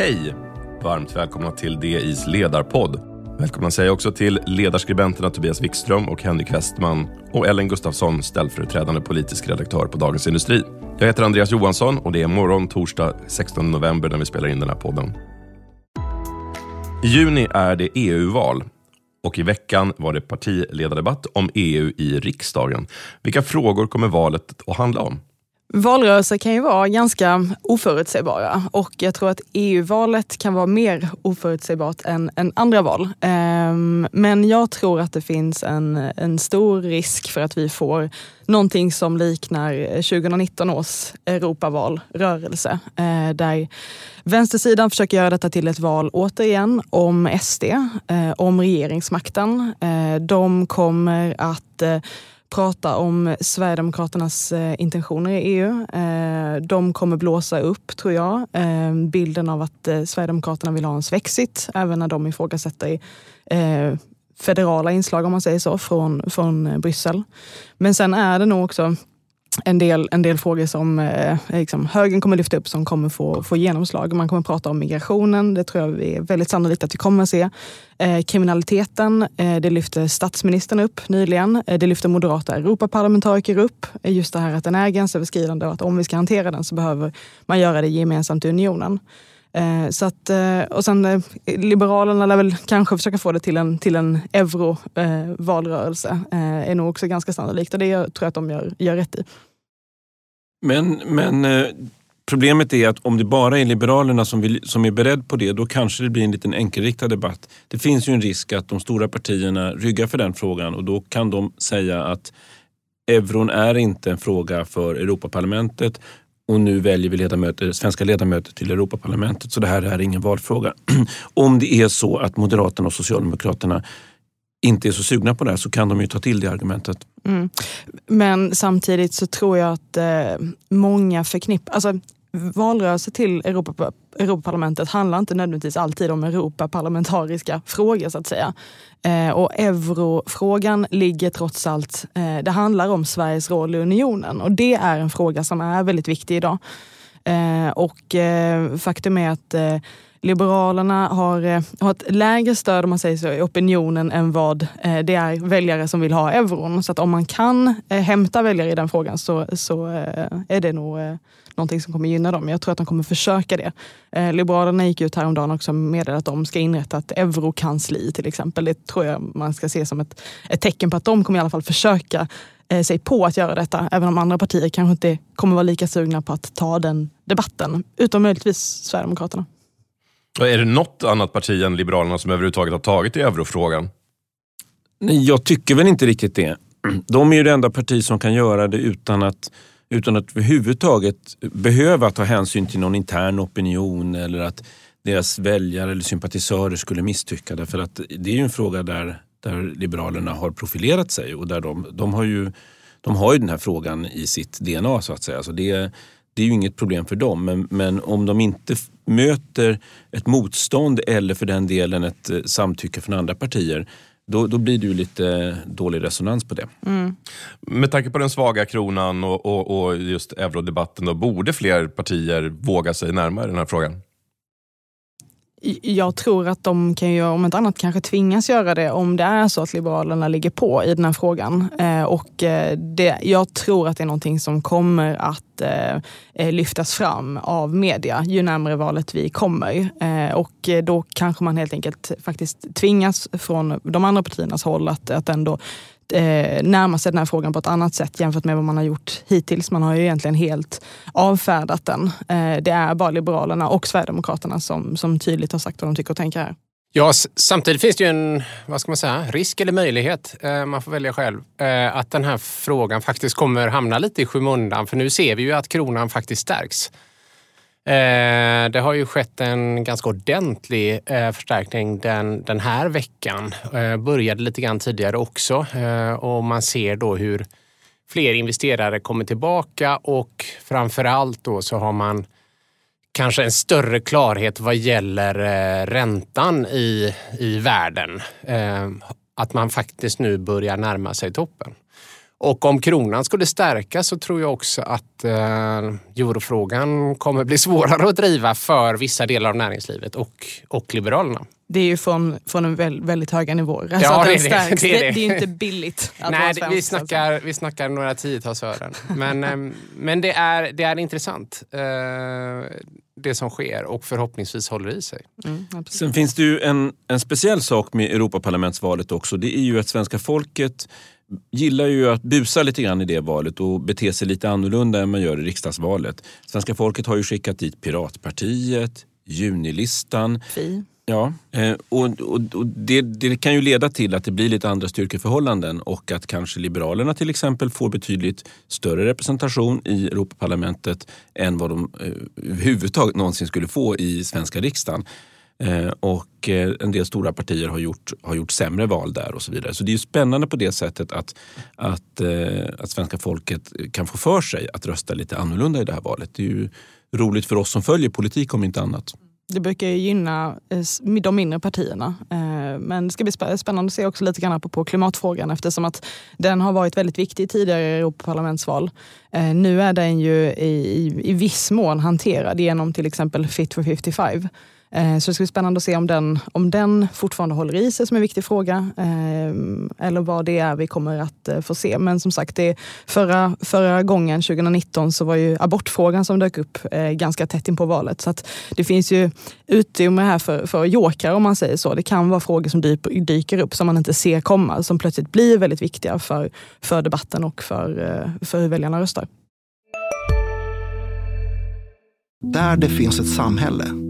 Hej! Varmt välkomna till DIs ledarpodd. Välkomna säger jag också till ledarskribenterna Tobias Wikström och Henrik Westman och Ellen Gustafsson, ställföreträdande politisk redaktör på Dagens Industri. Jag heter Andreas Johansson och det är morgon torsdag 16 november när vi spelar in den här podden. I juni är det EU-val och i veckan var det partiledardebatt om EU i riksdagen. Vilka frågor kommer valet att handla om? Valrörelser kan ju vara ganska oförutsägbara och jag tror att EU-valet kan vara mer oförutsägbart än, än andra val. Um, men jag tror att det finns en, en stor risk för att vi får någonting som liknar 2019 års Europavalrörelse. Uh, där vänstersidan försöker göra detta till ett val återigen om SD, uh, eh, om regeringsmakten. Uh, de kommer att prata om Sverigedemokraternas eh, intentioner i EU. Eh, de kommer blåsa upp, tror jag, eh, bilden av att eh, Sverigedemokraterna vill ha en svexit, även när de ifrågasätter eh, federala inslag, om man säger så, från, från Bryssel. Men sen är det nog också en del, en del frågor som eh, liksom, högern kommer lyfta upp som kommer få, få genomslag. Man kommer prata om migrationen, det tror jag är väldigt sannolikt att vi kommer att se. Eh, kriminaliteten, eh, det lyfte statsministern upp nyligen. Eh, det lyfter moderata Europaparlamentariker upp. Eh, just det här att den är gränsöverskridande och att om vi ska hantera den så behöver man göra det gemensamt i unionen. Eh, så att, eh, och sen eh, Liberalerna lär väl kanske försöka få det till en, till en euro-valrörelse. Eh, eh, är nog också ganska sannolikt och det tror jag att de gör, gör rätt i. Men, men eh, problemet är att om det bara är Liberalerna som, vill, som är beredd på det, då kanske det blir en liten enkelriktad debatt. Det finns ju en risk att de stora partierna ryggar för den frågan och då kan de säga att euron är inte en fråga för Europaparlamentet och nu väljer vi ledamöter, svenska ledamöter till Europaparlamentet så det här är ingen valfråga. Om det är så att Moderaterna och Socialdemokraterna inte är så sugna på det här så kan de ju ta till det argumentet. Mm. Men samtidigt så tror jag att eh, många förknippar... Alltså, valrörelse till Europa, Europaparlamentet handlar inte nödvändigtvis alltid om Europaparlamentariska frågor så att säga. Eh, och eurofrågan ligger trots allt, eh, det handlar om Sveriges roll i unionen och det är en fråga som är väldigt viktig idag. Eh, och eh, faktum är att eh, Liberalerna har, eh, har ett lägre stöd om man säger så, i opinionen än vad eh, det är väljare som vill ha euron. Så att om man kan eh, hämta väljare i den frågan så, så är det nog någonting som kommer gynna dem. Jag tror att de kommer försöka det. Eh, Liberalerna gick ut häromdagen också meddelade att de ska inrätta ett eurokansli till exempel. Det tror jag man ska se som ett, ett tecken på att de kommer i alla fall försöka eh, sig på att göra detta. Även om andra partier kanske inte kommer vara lika sugna på att ta den debatten. Utom möjligtvis Sverigedemokraterna. Och är det något annat parti än Liberalerna som överhuvudtaget har tagit i eurofrågan? Nej, jag tycker väl inte riktigt det. De är ju det enda parti som kan göra det utan att utan att överhuvudtaget behöva ta hänsyn till någon intern opinion eller att deras väljare eller sympatisörer skulle misstycka. Därför att det är ju en fråga där, där Liberalerna har profilerat sig och där de, de, har ju, de har ju den här frågan i sitt DNA så att säga. Så det, det är ju inget problem för dem. Men, men om de inte möter ett motstånd eller för den delen ett eh, samtycke från andra partier då, då blir det ju lite dålig resonans på det. Mm. Med tanke på den svaga kronan och, och, och just eurodebatten, då, borde fler partier våga sig närmare den här frågan? Jag tror att de kan ju, om inte annat kanske tvingas göra det om det är så att Liberalerna ligger på i den här frågan. Eh, och eh, det, jag tror att det är någonting som kommer att eh, eh lyftas fram av media ju närmare valet vi kommer. Eh, och då kanske man helt enkelt faktiskt tvingas från de andra partiernas håll att, att ändå eh, närma sig den här frågan på ett annat sätt jämfört med vad man har gjort hittills. Man har ju egentligen helt avfärdat den. Eh, det är bara Liberalerna och Sverigedemokraterna som, som tydligt har sagt vad de tycker och tänker här. Ja, samtidigt finns det ju en vad ska man säga, risk eller möjlighet, eh, man får välja själv, eh, att den här frågan faktiskt kommer hamna lite i skymundan. För nu ser vi ju att kronan faktiskt stärks. Eh, det har ju skett en ganska ordentlig eh, förstärkning den, den här veckan. Eh, började lite grann tidigare också eh, och man ser då hur fler investerare kommer tillbaka och framför allt då så har man kanske en större klarhet vad gäller eh, räntan i, i världen. Eh, att man faktiskt nu börjar närma sig toppen. Och om kronan skulle stärkas så tror jag också att eh, eurofrågan kommer bli svårare att driva för vissa delar av näringslivet och, och Liberalerna. Det är ju från, från en väldigt, väldigt höga nivåer. Alltså ja, det, den stärks, det, det, det, det, är ju inte billigt att Nej, vara det, svensk. vi, snackar, alltså. vi snackar några tiotals ören. Men, eh, men det, är, det är intressant eh, det som sker och förhoppningsvis håller i sig. Mm, Sen finns det ju en, en speciell sak med Europaparlamentsvalet också. Det är ju att svenska folket gillar ju att busa lite grann i det valet och bete sig lite annorlunda än man gör i riksdagsvalet. Svenska folket har ju skickat dit Piratpartiet, Junilistan. Fi. Ja, eh, och, och, och det, det, kan ju leda till att det blir lite andra styrkeförhållanden och att kanske Liberalerna till exempel får betydligt större representation i Europaparlamentet än vad de eh, överhuvudtaget någonsin skulle få i svenska riksdagen. Eh, och eh, en del stora partier har gjort, har gjort sämre val där och så vidare. Så det är ju spännande på det sättet att, att, eh, att svenska folket kan få för sig att rösta lite annorlunda i det här valet. Det är ju roligt för oss som följer politik om inte annat. Det brukar ju gynna de mindre partierna. Men det ska bli spännande att se också lite grann på klimatfrågan eftersom att den har varit väldigt viktig i tidigare Europaparlamentsval. Nu är den ju i, i viss mån hanterad genom till exempel Fit for 55. Eh, så det ska bli spännande att se om den, om den fortfarande håller i sig som en viktig fråga eh, eller vad det är vi kommer att eh, få se. Men som sagt, det, förra, förra gången, 2019, så var ju abortfrågan som dök upp ganska tätt in på valet. Så att det finns ju utrymme här för, för jokrar om man säger så. Det kan vara frågor som dyker upp som man inte ser komma, som plötsligt blir väldigt viktiga för, för debatten och för, för hur väljarna röstar. Där det finns ett samhälle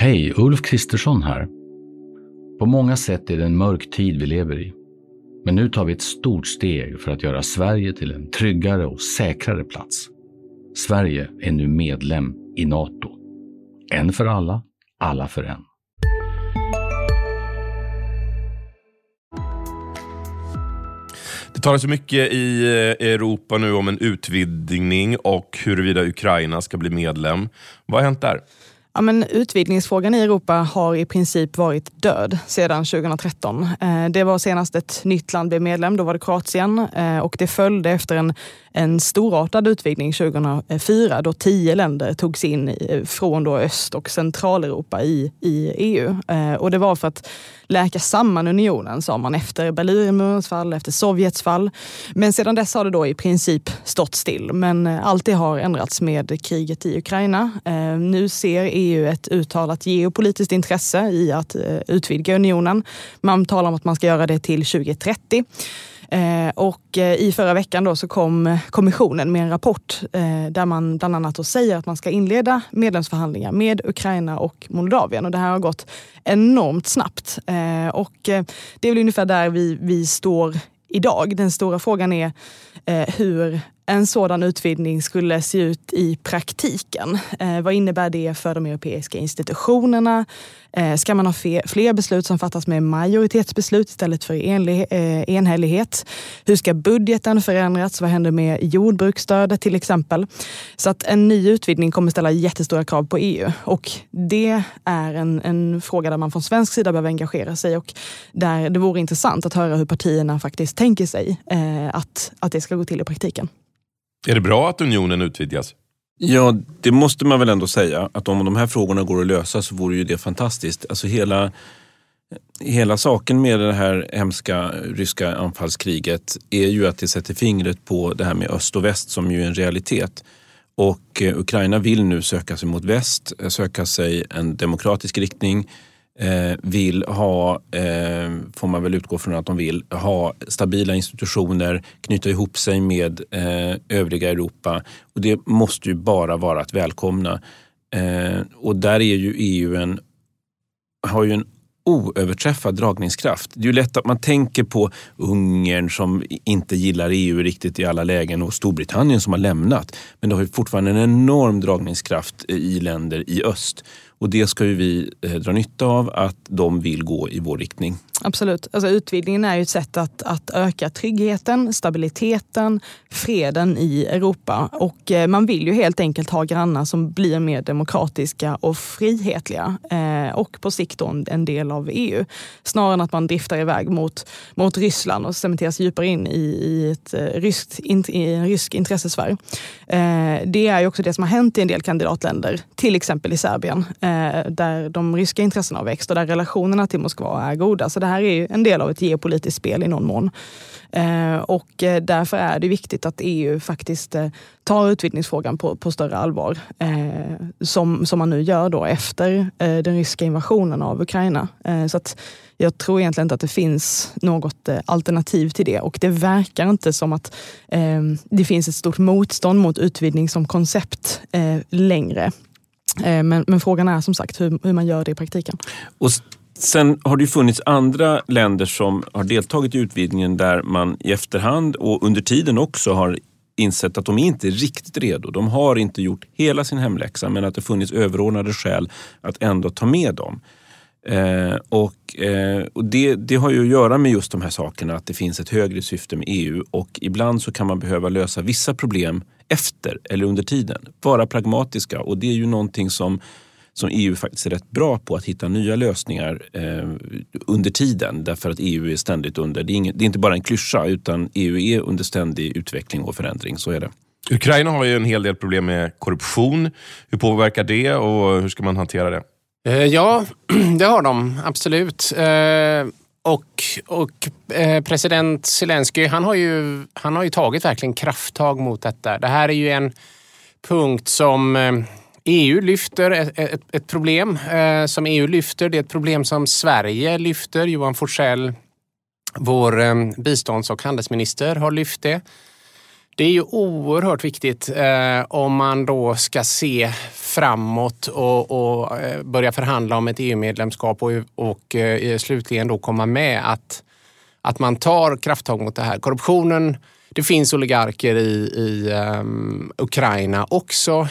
Hej, Ulf Kristersson här. På många sätt är det en mörk tid vi lever i. Men nu tar vi ett stort steg för att göra Sverige till en tryggare och säkrare plats. Sverige är nu medlem i Nato. En för alla, alla för en. Det talas mycket i eh, Europa nu om en utvidgning och huruvida Ukraina ska bli medlem. Vad har hänt där? Ja, men utvidgningsfrågan i Europa har i princip varit död sedan 2013. Eh, det var senast ett nytt land blev medlem, då var det Kroatien eh, och det följde efter en en storartad utvidgning 2004 då tio länder togs in från då Öst och Centraleuropa i, i EU. Eh, och det var för att läka samman unionen, sa man, efter Berlinmurens fall, efter Sovjets fall. Men sedan dess har det då i princip stått still. Men allt det har ändrats med kriget i Ukraina. Nu ser EU ett uttalat geopolitiskt intresse i att eh, utvidga unionen. Man talar om att man ska göra det till 2030. Eh, och eh, i förra veckan då så kom kommissionen med en rapport där man bland annat säger att man ska inleda medlemsförhandlingar med Ukraina och Moldavien. Och det här har gått enormt snabbt. och det är väl ungefär där vi, vi står idag. Den stora frågan är hur en sådan utvidgning skulle se ut i praktiken. Eh, vad innebär det för de europeiska institutionerna? Eh, ska man ha fler beslut som fattas med majoritetsbeslut istället för enlig, eh, enhällighet? Hur ska budgeten förändras? Vad händer med jordbruksstödet till exempel? Så att en ny utvidgning kommer ställa jättestora krav på EU och det är en, en fråga där man från svensk sida behöver engagera sig och där det vore intressant att höra hur partierna faktiskt tänker sig eh, att, att det ska gå till i praktiken. Är det bra att unionen utvidgas? Ja, det måste man väl ändå säga. Att om de här frågorna går att lösa så vore ju det fantastiskt. Alltså hela, hela saken med det här hemska ryska anfallskriget är ju att det sätter fingret på det här med öst och väst som ju är en realitet. Och eh, Ukraina vill nu söka sig mot väst, eh, söka sig en demokratisk riktning Eh, vill ha, eh, får man väl utgå från att de vill, ha stabila institutioner, knyta ihop sig med eh, övriga Europa. Och det måste ju bara vara att välkomna. Eh, och där är ju EU en, har ju en oöverträffad dragningskraft. Det är ju lätt att man tänker på Ungern som inte gillar EU riktigt i alla lägen och Storbritannien som har lämnat. Men det har ju fortfarande en enorm dragningskraft i länder i öst. Och det ska ju vi eh, dra nytta av, att de vill gå i vår riktning. Absolut. Alltså utvidgningen är ju ett sätt att, att öka tryggheten, stabiliteten, freden i Europa. Och eh, man vill ju helt enkelt ha grannar som blir mer demokratiska och frihetliga. Eh, och på sikt då en del av EU. Snarare än att man driftar iväg mot, mot Ryssland och cementeras djupare in i, i, ett, eh, ryskt, in, i en rysk intressesfär. Eh, det är ju också det som har hänt i en del kandidatländer, till exempel i Serbien, eh, där de ryska intressena har växt och där relationerna till Moskva är goda. Så det här är ju en del av ett geopolitiskt spel i någon mån. Eh, och eh, därför är det viktigt att EU faktiskt eh, tar utvidgningsfrågan på, på större allvar. som, som man nu gör då efter den ryska invasionen av Ukraina. så att jag tror egentligen inte att det finns något alternativ till det och det verkar inte som att det finns ett stort motstånd mot utvidgning som koncept längre. Men, men, frågan är som sagt hur, hur man gör det i praktiken. Och Sen har det funnits andra länder som har deltagit i utvidgningen där man i efterhand och under tiden också har insett att de inte är riktigt redo. De har inte gjort hela sin hemläxa men att det funnits överordnade skäl att ändå ta med dem. Eh, och, eh, och det, det, har ju att göra med just de här sakerna, att det finns ett högre syfte med EU och ibland så kan man behöva lösa vissa problem efter eller under tiden. Vara pragmatiska och det är ju någonting som som EU faktiskt är rätt bra på att hitta nya lösningar eh, under tiden. Därför att EU är ständigt under, det är, inget, det är inte bara en klyscha utan EU är under ständig utveckling och förändring. Så är det. Ukraina har ju en hel del problem med korruption. Hur påverkar det och hur ska man hantera det? Eh, ja, det har de absolut. Eh, och, och eh, president Zelensky han har, ju, han har ju tagit verkligen krafttag mot detta. Det här är ju en punkt som EU lyfter ett, ett, ett problem eh, som EU lyfter. Det är ett problem som Sverige lyfter. Johan Forsell, vår eh, bistånds och handelsminister, har lyft det. Det är ju oerhört viktigt eh, om man då ska se framåt och, och eh, börja förhandla om ett EU-medlemskap och, och eh, slutligen då komma med att, att man tar krafttag mot det här. Korruptionen det finns oligarker i, i um, Ukraina också. Uh,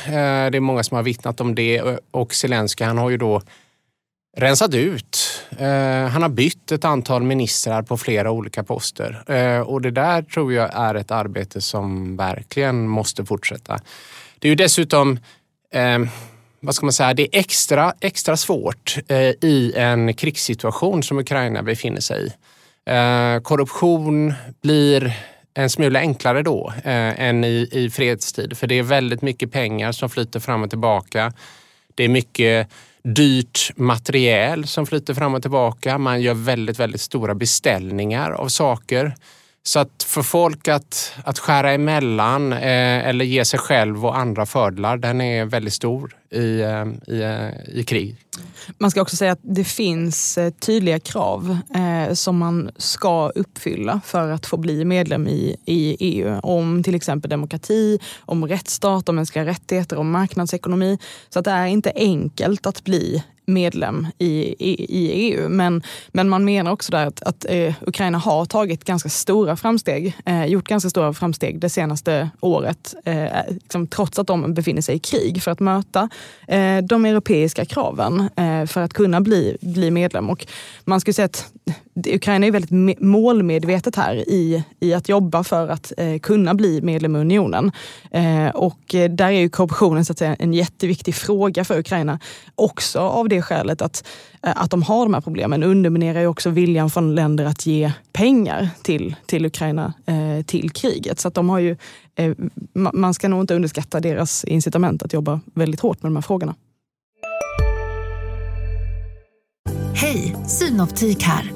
det är många som har vittnat om det och Zelensky han har ju då rensat ut. Uh, han har bytt ett antal ministrar på flera olika poster uh, och det där tror jag är ett arbete som verkligen måste fortsätta. Det är ju dessutom ehm, vad ska man säga, det är extra, extra svårt i en krigssituation som Ukraina befinner sig i. korruption blir en smula enklare då eh, än i, i fredstid. För det är väldigt mycket pengar som flyter fram och tillbaka. Det är mycket dyrt materiel som flyter fram och tillbaka. Man gör väldigt, väldigt stora beställningar av saker. Så att för folk att, att skära emellan eh, eller ge sig själv och andra fördelar, den är väldigt stor i, eh, i, eh, i krig. Man ska också säga att det finns eh, tydliga krav eh, som man ska uppfylla för att få bli medlem i, i EU. Om till exempel demokrati, om rättsstat, om mänskliga rättigheter, om marknadsekonomi. Så att det är inte enkelt att bli medlem i, i, i, EU. Men, men man menar också där att, att eh, Ukraina har tagit ganska stora framsteg, eh, gjort ganska stora framsteg det senaste året, eh, liksom, trots att de befinner sig i krig för att möta eh, de europeiska kraven Eh, för att kunna bli, bli medlem. Och man skulle säga att Ukraina är väldigt målmedvetet här i, i att jobba för att eh, kunna bli medlem i unionen. Eh, och där är ju korruptionen så att säga, en jätteviktig fråga för Ukraina. Också av det skälet att, att de har de här problemen underminerar ju också viljan från länder att ge pengar till, till Ukraina, till kriget. Så att de har ju, man ska nog inte underskatta deras incitament att jobba väldigt hårt med de här frågorna. Synoptik här.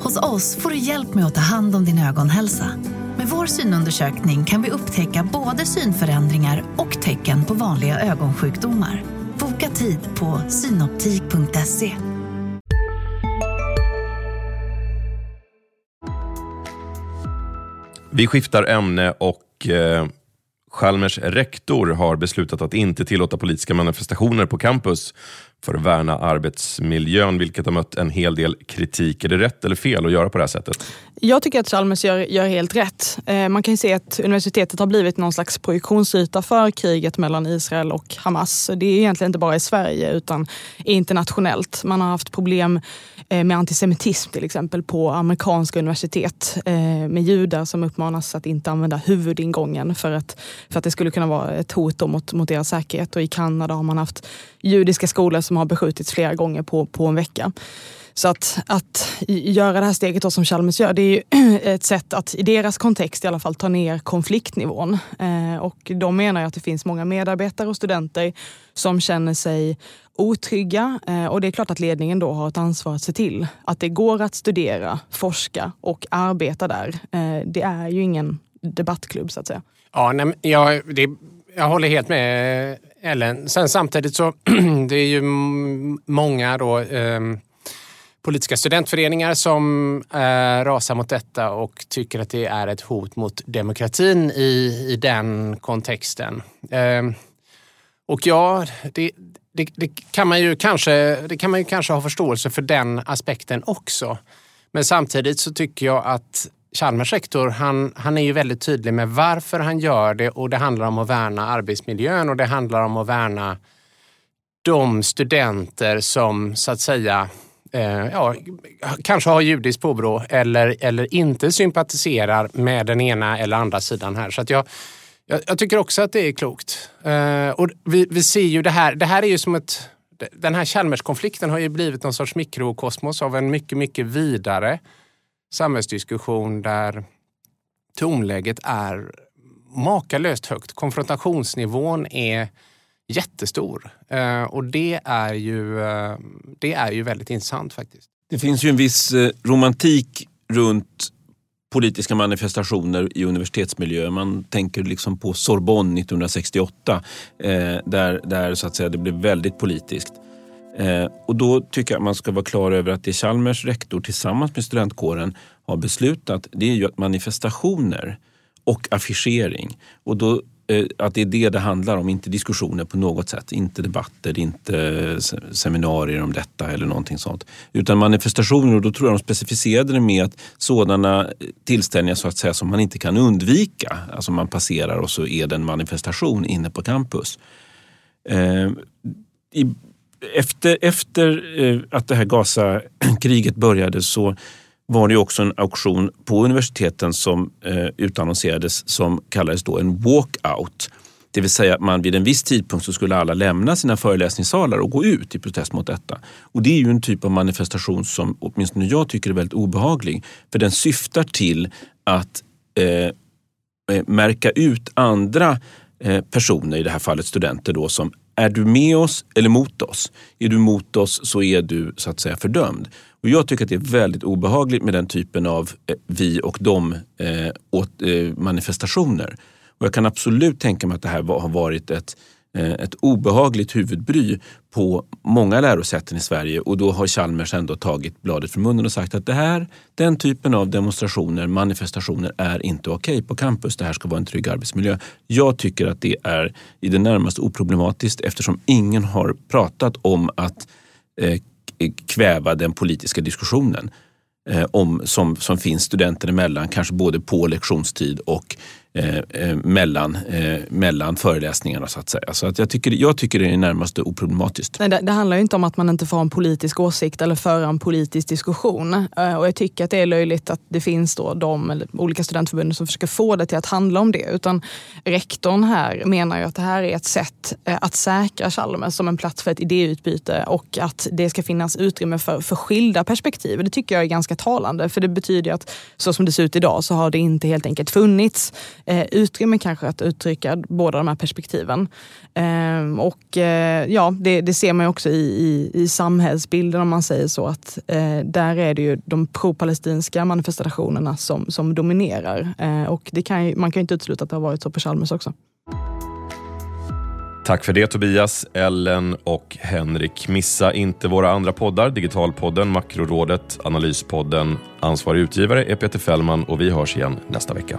Hos oss får du hjälp med att ta hand om din ögonhälsa. Med vår synundersökning kan vi upptäcka både synförändringar och tecken på vanliga ögonsjukdomar. Boka tid på synoptik.se. Vi skiftar ämne och eh, Chalmers rektor har beslutat att inte tillåta politiska manifestationer på campus för att värna arbetsmiljön, vilket har mött en hel del kritik. Är det rätt eller fel att göra på det här sättet? Jag tycker att Chalmers gör, gör helt rätt. Eh, man kan ju se att universitetet har blivit någon slags projektionsyta för kriget mellan Israel och Hamas. Det är egentligen inte bara i Sverige utan internationellt. Man har haft problem eh, med antisemitism till exempel på amerikanska universitet eh, med judar som uppmanas att inte använda huvudingången för att, för att det skulle kunna vara ett hot mot, mot deras säkerhet. Och I Kanada har man haft judiska skolor som har beskjutits flera gånger på, på en vecka. Så att, att göra det här steget då som Chalmers gör, det är ju ett sätt att i deras kontext i alla fall ta ner konfliktnivån. Eh, och de menar att det finns många medarbetare och studenter som känner sig otrygga. Eh, och det är klart att ledningen då har ett ansvar att se till att det går att studera, forska och arbeta där. Eh, det är ju ingen debattklubb så att säga. Ja, nej, jag, det, jag håller helt med Ellen. Sen samtidigt så det är ju många då eh, politiska studentföreningar som eh, rasar mot detta och tycker att det är ett hot mot demokratin i, i den kontexten. Eh, och ja, det, det, det, kan man ju kanske, det kan man ju kanske ha förståelse för den aspekten också. Men samtidigt så tycker jag att Chalmers rektor, han, han är ju väldigt tydlig med varför han gör det och det handlar om att värna arbetsmiljön och det handlar om att värna de studenter som så att säga eh, ja, kanske har judiskt påbrå eller, eller inte sympatiserar med den ena eller andra sidan här. Så att jag, jag, jag tycker också att det är klokt. Eh, och vi, vi ser ju det här, det här är ju som ett den här Chalmers-konflikten har ju blivit någon sorts mikrokosmos av en mycket, mycket vidare samhällsdiskussion där tonläget är makalöst högt. Konfrontationsnivån är jättestor eh, och det är, ju, eh, det är ju väldigt intressant faktiskt. Det finns ju en viss eh, romantik runt politiska manifestationer i universitetsmiljö. Man tänker liksom på Sorbonne 1968 där, där så att säga, det blev väldigt politiskt. Eh, och då tycker jag att man ska vara klar över att det Chalmers rektor tillsammans med studentkåren har beslutat det är ju att manifestationer och affischering. Och då, eh, att det är det det handlar om, inte diskussioner på något sätt. Inte debatter, inte seminarier om detta eller någonting sånt. Utan manifestationer och då tror jag de specificerade det med att sådana eh, tillställningar så att säga som man inte kan undvika. Alltså man passerar och så är det en manifestation inne på campus. Eh, i, efter, efter eh, att det här Gaza-kriget började så var det också en auktion på universiteten som eh, utannonserades som kallades då en walkout. Det vill säga att man vid en viss tidpunkt så skulle alla lämna sina föreläsningssalar och gå ut i protest mot detta. Och det är ju en typ av manifestation som åtminstone jag tycker är väldigt obehaglig. För den syftar till att eh, eh märka ut andra eh, personer, i det här fallet studenter, då, som är du med oss eller mot oss? Är du mot oss så är du så att säga fördömd. Och jag tycker att det är väldigt obehagligt med den typen av eh, vi och dem eh, åt, eh, manifestationer. Och jag kan absolut tänka mig att det här var, har varit ett Eh, Eh, ett obehagligt huvudbry på många lärosäten i Sverige och då har Chalmers ändå tagit bladet från munnen och sagt att det här, den typen av demonstrationer, manifestationer är inte okej okay på campus. Det här ska vara en trygg arbetsmiljö. Jag tycker att det är i det närmaste oproblematiskt eftersom ingen har pratat om att eh, kväva den politiska diskussionen eh, om, som, som finns studenter emellan, kanske både på lektionstid och Eh, eh, mellan, eh, mellan föreläsningarna så att säga. Så att jag, tycker, jag tycker det är närmast oproblematiskt. Nej, det, det, handlar ju inte om att man inte får ha en politisk åsikt eller föra en politisk diskussion. Eh, och jag tycker att det är löjligt att det finns då de eller olika studentförbund som försöker få det till att handla om det. Utan rektorn här menar ju att det här är ett sätt eh, att säkra Chalmers som en plats för ett idéutbyte och att det ska finnas utrymme för, för skilda perspektiv. Det tycker jag är ganska talande för det betyder att så som det ser ut idag så har det inte helt enkelt funnits eh, utrymme kanske att uttrycka båda de här perspektiven. Eh, och eh, ja, det, det, ser man också i, i, i samhällsbilden om man säger så att eh, där är det ju de pro-palestinska manifestationerna som, som dominerar. Eh, och det kan ju, man kan ju inte utesluta att det har varit så på Chalmers också. Tack för det Tobias, Ellen och Henrik. Missa inte våra andra poddar, Digitalpodden, Makrorådet, Analyspodden. Ansvarig utgivare är Peter Fällman och vi hörs igen nästa vecka.